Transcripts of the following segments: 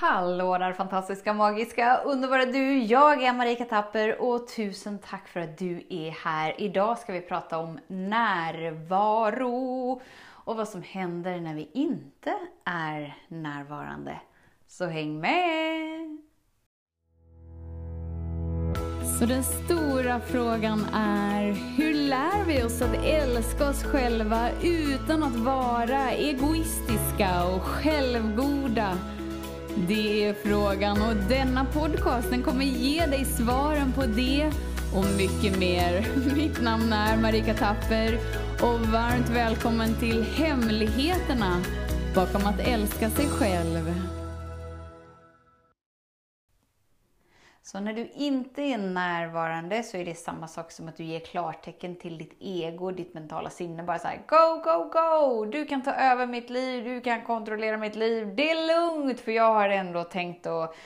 Hallå där fantastiska, magiska, underbara du! Jag är Marika Tapper och tusen tack för att du är här. Idag ska vi prata om närvaro och vad som händer när vi inte är närvarande. Så häng med! Så den stora frågan är, hur lär vi oss att älska oss själva utan att vara egoistiska och självgoda? Det är frågan och denna podcast den kommer ge dig svaren på det och mycket mer. Mitt namn är Marika Tapper och varmt välkommen till Hemligheterna bakom att älska sig själv. Så när du inte är närvarande så är det samma sak som att du ger klartecken till ditt ego, ditt mentala sinne. Bara såhär, go, go, go! Du kan ta över mitt liv, du kan kontrollera mitt liv. Det är lugnt för jag har ändå tänkt att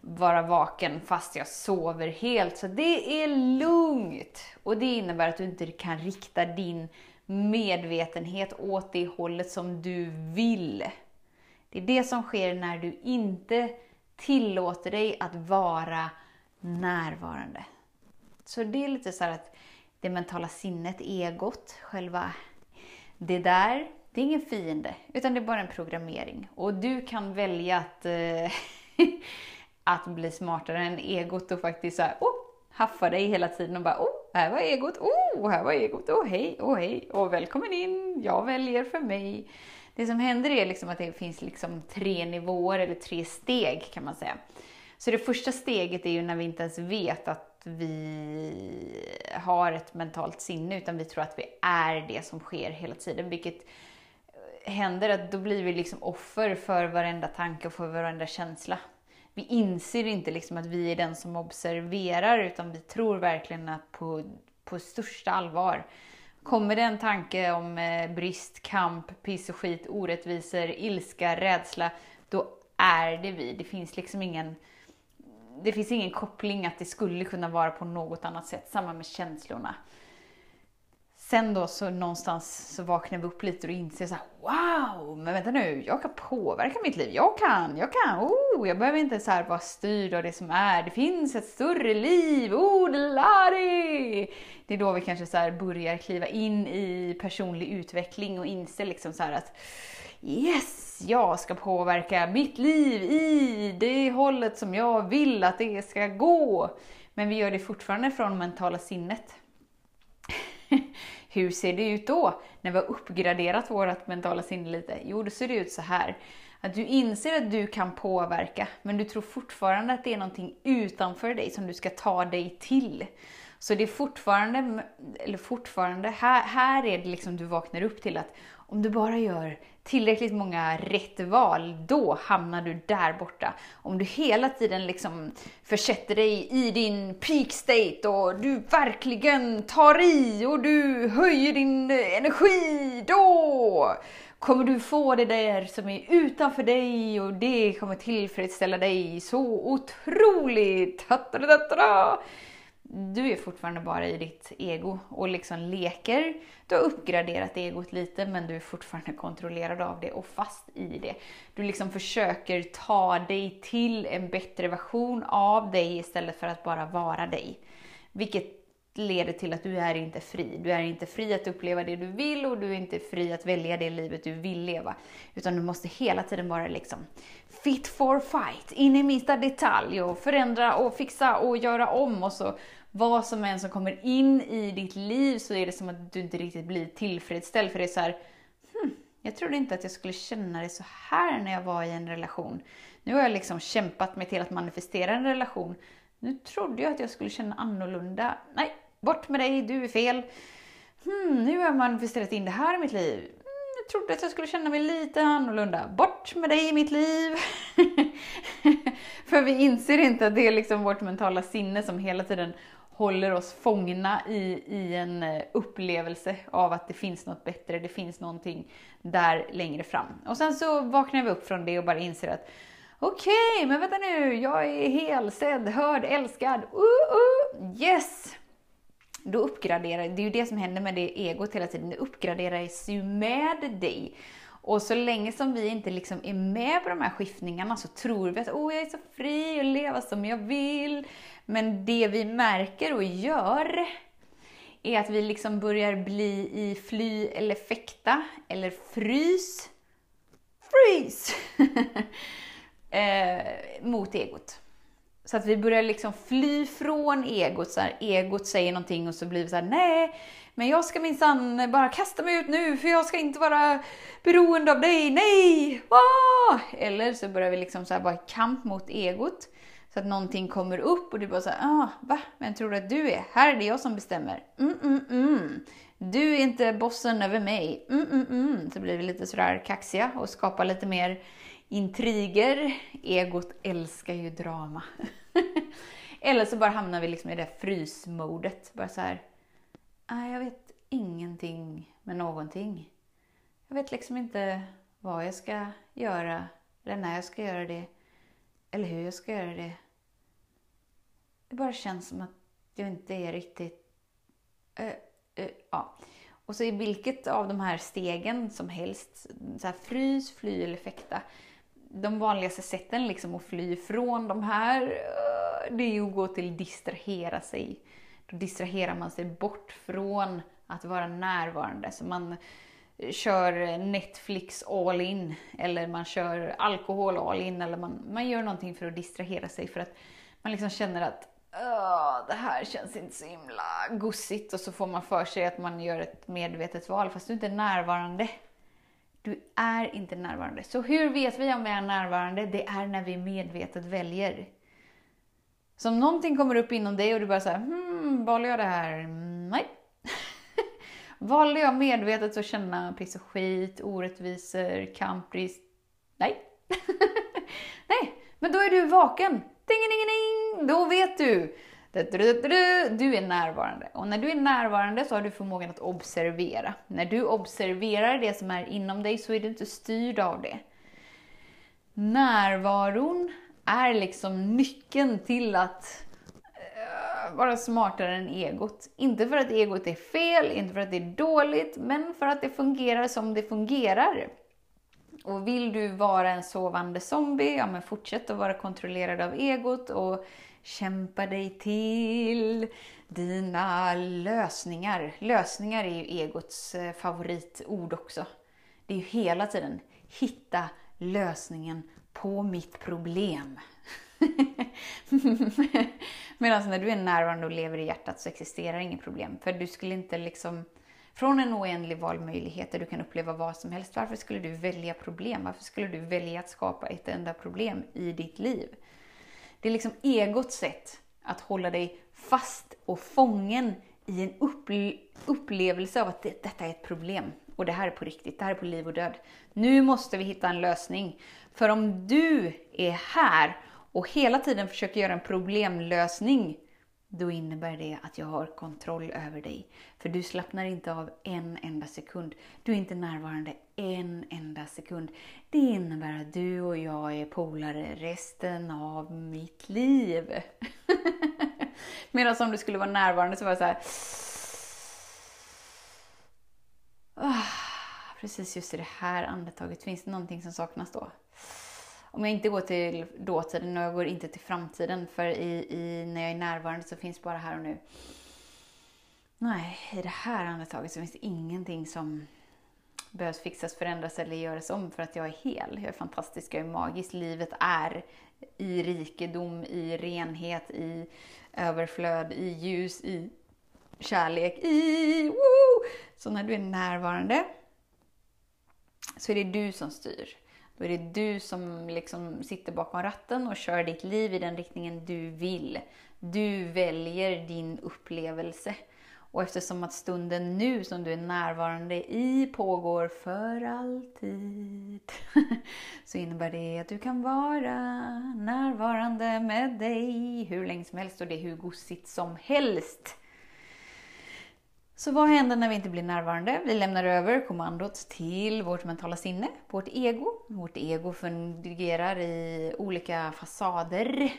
vara vaken fast jag sover helt. Så det är lugnt! Och det innebär att du inte kan rikta din medvetenhet åt det hållet som du vill. Det är det som sker när du inte tillåter dig att vara närvarande. Så det är lite så att det mentala sinnet, egot, själva det där, det är ingen fiende, utan det är bara en programmering. Och du kan välja att, eh, att bli smartare än egot och faktiskt så här, oh, haffa dig hela tiden och bara oh, här var egot, oh, här var egot, oh hej, oh hej, och välkommen in, jag väljer för mig. Det som händer är liksom att det finns liksom tre nivåer, eller tre steg kan man säga. Så det första steget är ju när vi inte ens vet att vi har ett mentalt sinne, utan vi tror att vi är det som sker hela tiden. Vilket eh, händer att då blir vi liksom offer för varenda tanke och för varenda känsla. Vi inser inte liksom att vi är den som observerar, utan vi tror verkligen att på, på största allvar Kommer det en tanke om eh, brist, kamp, piss och skit, orättvisor, ilska, rädsla, då är det vi. Det finns liksom ingen det finns ingen koppling att det skulle kunna vara på något annat sätt. Samma med känslorna. Sen då så någonstans så vaknar vi upp lite och inser så här, wow, men vänta nu, jag kan påverka mitt liv. Jag kan, jag kan, oh, jag behöver inte så här vara styrd av det som är. Det finns ett större liv, oh, det Det är då vi kanske så börjar kliva in i personlig utveckling och inser liksom så att yes, jag ska påverka mitt liv i det hållet som jag vill att det ska gå. Men vi gör det fortfarande från mentala sinnet. Hur ser det ut då, när vi har uppgraderat vårt mentala sinne lite? Jo, då ser det ut så här. Att du inser att du kan påverka, men du tror fortfarande att det är någonting utanför dig som du ska ta dig till. Så det är fortfarande, eller fortfarande, här, här är det liksom du vaknar upp till att om du bara gör tillräckligt många rätt val, då hamnar du där borta. Om du hela tiden liksom försätter dig i din peak state och du verkligen tar i och du höjer din energi, då kommer du få det där som är utanför dig och det kommer tillfredsställa dig så otroligt. Ta-ta-ta-ta du är fortfarande bara i ditt ego och liksom leker. Du har uppgraderat egot lite men du är fortfarande kontrollerad av det och fast i det. Du liksom försöker ta dig till en bättre version av dig istället för att bara vara dig. Vilket leder till att du är inte fri. Du är inte fri att uppleva det du vill och du är inte fri att välja det livet du vill leva. Utan du måste hela tiden vara liksom fit for fight, in i minsta detalj och förändra och fixa och göra om och så vad som än som kommer in i ditt liv så är det som att du inte riktigt blir tillfredsställd för det är så här, hmm, jag trodde inte att jag skulle känna det så här när jag var i en relation. Nu har jag liksom kämpat mig till att manifestera en relation. Nu trodde jag att jag skulle känna annorlunda. Nej, bort med dig, du är fel. Hmm, nu har jag manifesterat in det här i mitt liv. Hmm, jag trodde att jag skulle känna mig lite annorlunda. Bort med dig i mitt liv. För vi inser inte att det är liksom vårt mentala sinne som hela tiden håller oss fångna i, i en eh, upplevelse av att det finns något bättre, det finns någonting där längre fram. Och sen så vaknar vi upp från det och bara inser att okej, okay, men vänta nu, jag är hel, sedd, hörd, älskad, uh, uh, yes! Då uppgraderar, det är ju det som händer med det egot hela tiden, det uppgraderas ju med dig. Och så länge som vi inte liksom är med på de här skiftningarna så tror vi att oh, jag är så fri och leva som jag vill. Men det vi märker och gör är att vi liksom börjar bli i fly eller fäkta eller frys. Frys! eh, mot egot. Så att vi börjar liksom fly från egot. Så här, egot säger någonting och så blir vi så här, nej, men jag ska minsann bara kasta mig ut nu för jag ska inte vara beroende av dig, nej! Ah! Eller så börjar vi liksom så här vara i kamp mot egot. Så att någonting kommer upp och du bara såhär, ah, va? Vem tror du att du är? Här är det jag som bestämmer. Mm, mm, mm. Du är inte bossen över mig. Mm, mm, mm. Så blir vi lite sådär kaxiga och skapar lite mer intriger. Egot älskar ju drama. Eller så bara hamnar vi liksom i det frysmodet. Bara så här, nej jag vet ingenting med någonting. Jag vet liksom inte vad jag ska göra, eller när jag ska göra det, eller hur jag ska göra det. Det bara känns som att jag inte är riktigt... Uh, uh, ja. Och så i vilket av de här stegen som helst, så här frys, fly eller fäkta. De vanligaste sätten liksom att fly från de här, eh, det är ju att gå till distrahera sig. Då distraherar man sig bort från att vara närvarande. Så man eh, kör Netflix all in, eller man kör alkohol all in, eller man, man gör någonting för att distrahera sig för att man liksom känner att det här känns inte så himla gussigt och så får man för sig att man gör ett medvetet val fast du inte är närvarande. Du är inte närvarande. Så hur vet vi om vi är närvarande? Det är när vi medvetet väljer. Så om någonting kommer upp inom dig och du bara säger hmm, valde jag det här? Mm, nej. valde jag medvetet att känna piss och skit, orättvisor, kampris? Nej. nej, men då är du vaken. Ding, ding, ding, då vet du. Du är närvarande. Och när du är närvarande så har du förmågan att observera. När du observerar det som är inom dig så är du inte styrd av det. Närvaron är liksom nyckeln till att eh, vara smartare än egot. Inte för att egot är fel, inte för att det är dåligt, men för att det fungerar som det fungerar. Och vill du vara en sovande zombie, ja men fortsätt att vara kontrollerad av egot och kämpa dig till dina lösningar. Lösningar är ju egots eh, favoritord också. Det är ju hela tiden hitta lösningen på mitt problem. Medan när du är närvarande och lever i hjärtat så existerar inget problem. För du skulle inte liksom, från en oändlig valmöjlighet där du kan uppleva vad som helst, varför skulle du välja problem? Varför skulle du välja att skapa ett enda problem i ditt liv? Det är liksom egots sätt att hålla dig fast och fången i en upple upplevelse av att det, detta är ett problem. Och det här är på riktigt, det här är på liv och död. Nu måste vi hitta en lösning. För om du är här och hela tiden försöker göra en problemlösning, då innebär det att jag har kontroll över dig. För du slappnar inte av en enda sekund. Du är inte närvarande en enda sekund. Det innebär att du och jag är polare resten av mitt liv. Medan om du skulle vara närvarande så var det så här... Ah, precis just i det här andetaget, finns det någonting som saknas då? Om jag inte går till dåtiden och jag går inte till framtiden, för i, i, när jag är närvarande så finns bara här och nu. Nej, i det här andetaget så finns det ingenting som behövs fixas, förändras eller göras om för att jag är hel. Jag är fantastisk, jag är magisk. Livet är i rikedom, i renhet, i överflöd, i ljus, i kärlek, i... Woo! Så när du är närvarande så är det du som styr. Då är det du som liksom sitter bakom ratten och kör ditt liv i den riktningen du vill. Du väljer din upplevelse. Och eftersom att stunden nu som du är närvarande i pågår för alltid så innebär det att du kan vara närvarande med dig hur länge som helst och det är hur gosigt som helst. Så vad händer när vi inte blir närvarande? Vi lämnar över kommandot till vårt mentala sinne, vårt ego. Vårt ego fungerar i olika fasader.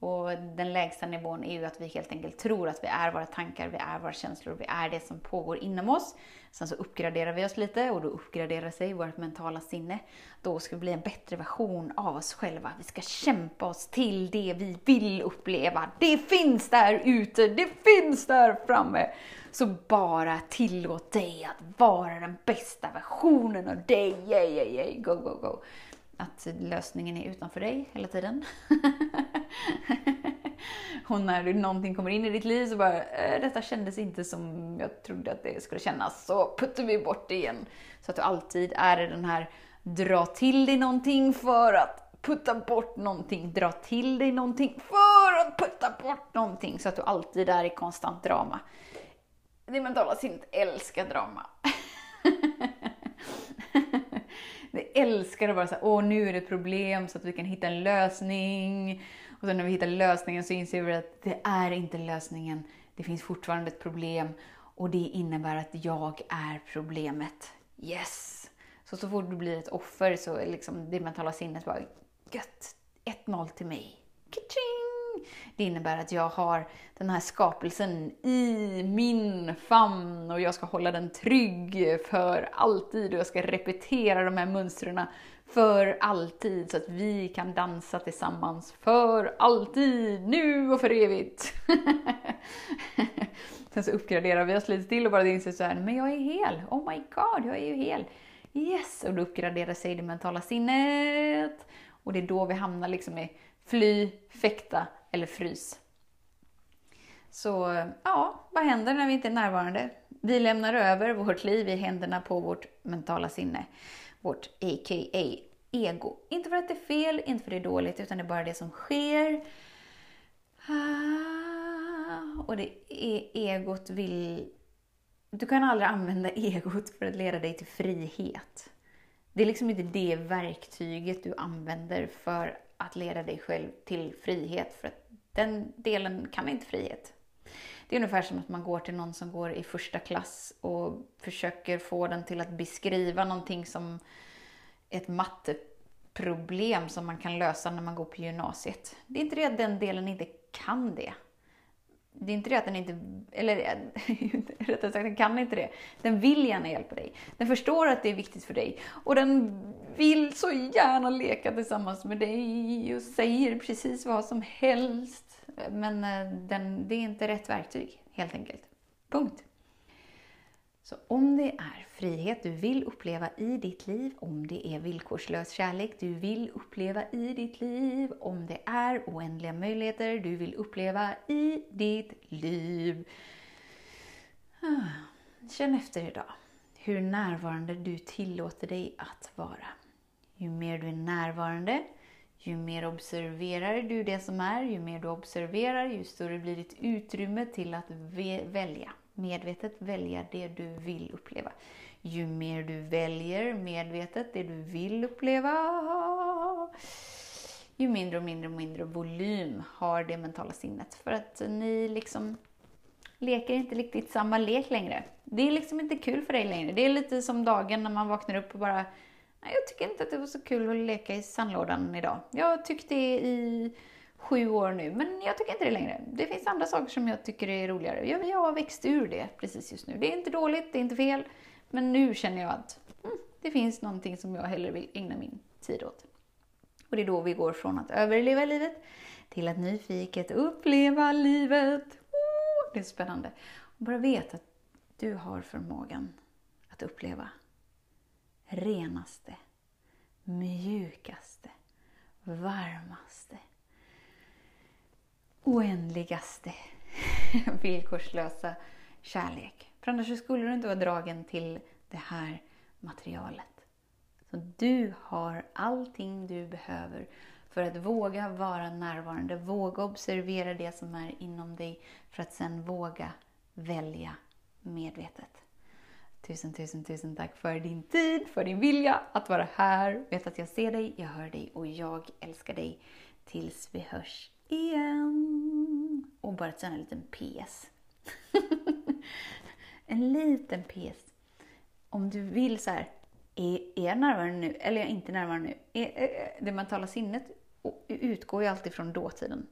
Och den lägsta nivån är ju att vi helt enkelt tror att vi är våra tankar, vi är våra känslor, vi är det som pågår inom oss. Sen så uppgraderar vi oss lite och då uppgraderar sig vårt mentala sinne. Då ska vi bli en bättre version av oss själva. Vi ska kämpa oss till det vi vill uppleva. Det finns där ute, det finns där framme. Så bara tillåt dig att vara den bästa versionen av dig. Yay, yay, yay. Go, go, go att lösningen är utanför dig hela tiden. och när någonting kommer in i ditt liv så bara, äh, detta kändes inte som jag trodde att det skulle kännas, så puttar vi bort det igen. Så att du alltid är i den här, dra till dig någonting för att putta bort någonting, dra till dig någonting för att putta bort någonting. Så att du alltid är i konstant drama. Det mentala sinnet älskar drama. Vi älskar att vara så här, åh nu är det ett problem så att vi kan hitta en lösning. Och sen när vi hittar lösningen så inser vi att det är inte lösningen. Det finns fortfarande ett problem och det innebär att jag är problemet. Yes! Så så fort du blir ett offer så är liksom det mentala sinnet bara, gött, 1-0 till mig. Ka-ching! Det innebär att jag har den här skapelsen i min famn och jag ska hålla den trygg för alltid och jag ska repetera de här mönstren för alltid så att vi kan dansa tillsammans för alltid, nu och för evigt. Sen så uppgraderar vi oss lite till och bara inser så här, men jag är hel, oh my god, jag är ju hel. Yes! Och då uppgraderar sig det mentala sinnet. Och det är då vi hamnar liksom i fly, fäkta, eller frys. Så ja, vad händer när vi inte är närvarande? Vi lämnar över vårt liv i händerna på vårt mentala sinne, vårt a.k.a. ego. Inte för att det är fel, inte för att det är dåligt, utan det är bara det som sker. Ah, och det är egot vill... Du kan aldrig använda egot för att leda dig till frihet. Det är liksom inte det verktyget du använder för att leda dig själv till frihet. För att den delen kan inte frihet. Det är ungefär som att man går till någon som går i första klass och försöker få den till att beskriva någonting som ett matteproblem som man kan lösa när man går på gymnasiet. Det är inte det att den delen inte kan det. Det är inte det att den inte, eller rättare sagt, den kan inte det. Den vill gärna hjälpa dig. Den förstår att det är viktigt för dig. Och den vill så gärna leka tillsammans med dig och säger precis vad som helst. Men eh, den, det är inte rätt verktyg, helt enkelt. Punkt. Så om det är frihet du vill uppleva i ditt liv, om det är villkorslös kärlek du vill uppleva i ditt liv, om det är oändliga möjligheter du vill uppleva i ditt liv. Ah, känn efter idag hur närvarande du tillåter dig att vara. Ju mer du är närvarande, ju mer observerar du det som är, ju mer du observerar, ju större blir ditt utrymme till att välja medvetet välja det du vill uppleva. Ju mer du väljer medvetet det du vill uppleva, ju mindre och mindre och mindre volym har det mentala sinnet. För att ni liksom leker inte riktigt samma lek längre. Det är liksom inte kul för dig längre. Det är lite som dagen när man vaknar upp och bara Nej, jag tycker inte att det var så kul att leka i sandlådan idag. Jag tyckte i sju år nu, men jag tycker inte det längre. Det finns andra saker som jag tycker är roligare. Jag, jag har växt ur det precis just nu. Det är inte dåligt, det är inte fel, men nu känner jag att mm, det finns någonting som jag hellre vill ägna min tid åt. Och det är då vi går från att överleva livet till att nyfiket uppleva livet. Oh, det är spännande. Och bara veta att du har förmågan att uppleva renaste, mjukaste, varmaste, oändligaste, villkorslösa kärlek. För annars skulle du inte vara dragen till det här materialet. Så du har allting du behöver för att våga vara närvarande, våga observera det som är inom dig för att sen våga välja medvetet. Tusen, tusen, tusen tack för din tid, för din vilja att vara här. Vet att jag ser dig, jag hör dig och jag älskar dig. Tills vi hörs igen. Och bara sen en liten PS. en liten PS. Om du vill så här, är, är jag närvarande nu eller är jag inte närvarande nu? Är, är, det mentala sinnet utgår ju alltid från dåtiden.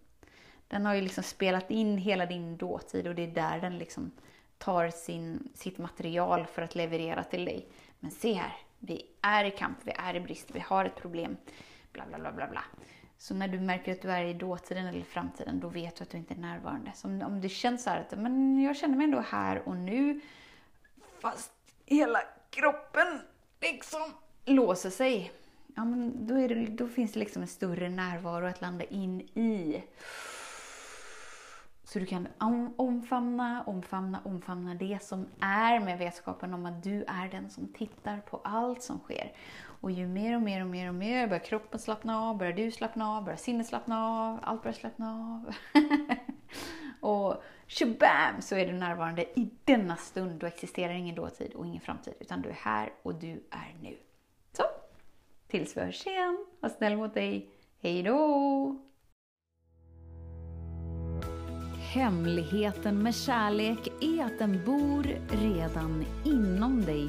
Den har ju liksom spelat in hela din dåtid och det är där den liksom tar sin, sitt material för att leverera till dig. Men se här, vi är i kamp, vi är i brist, vi har ett problem. Bla, bla, bla, bla, bla. Så när du märker att du är i dåtiden eller framtiden, då vet du att du inte är närvarande. Så om, om det känns så här att men jag känner mig ändå här och nu, fast hela kroppen liksom låser sig. Ja, men då, det, då finns det liksom en större närvaro att landa in i. Så du kan omfamna, omfamna, omfamna det som är med vetskapen om att du är den som tittar på allt som sker. Och ju mer och mer och mer och mer börjar kroppen slappna av, börjar du slappna av, börjar sinnet slappna av, allt börjar slappna av. och shabam så är du närvarande i denna stund. Då existerar ingen dåtid och ingen framtid, utan du är här och du är nu. Så, tills vi hörs igen, var snäll mot dig. Hej då! Hemligheten med kärlek är att den bor redan inom dig.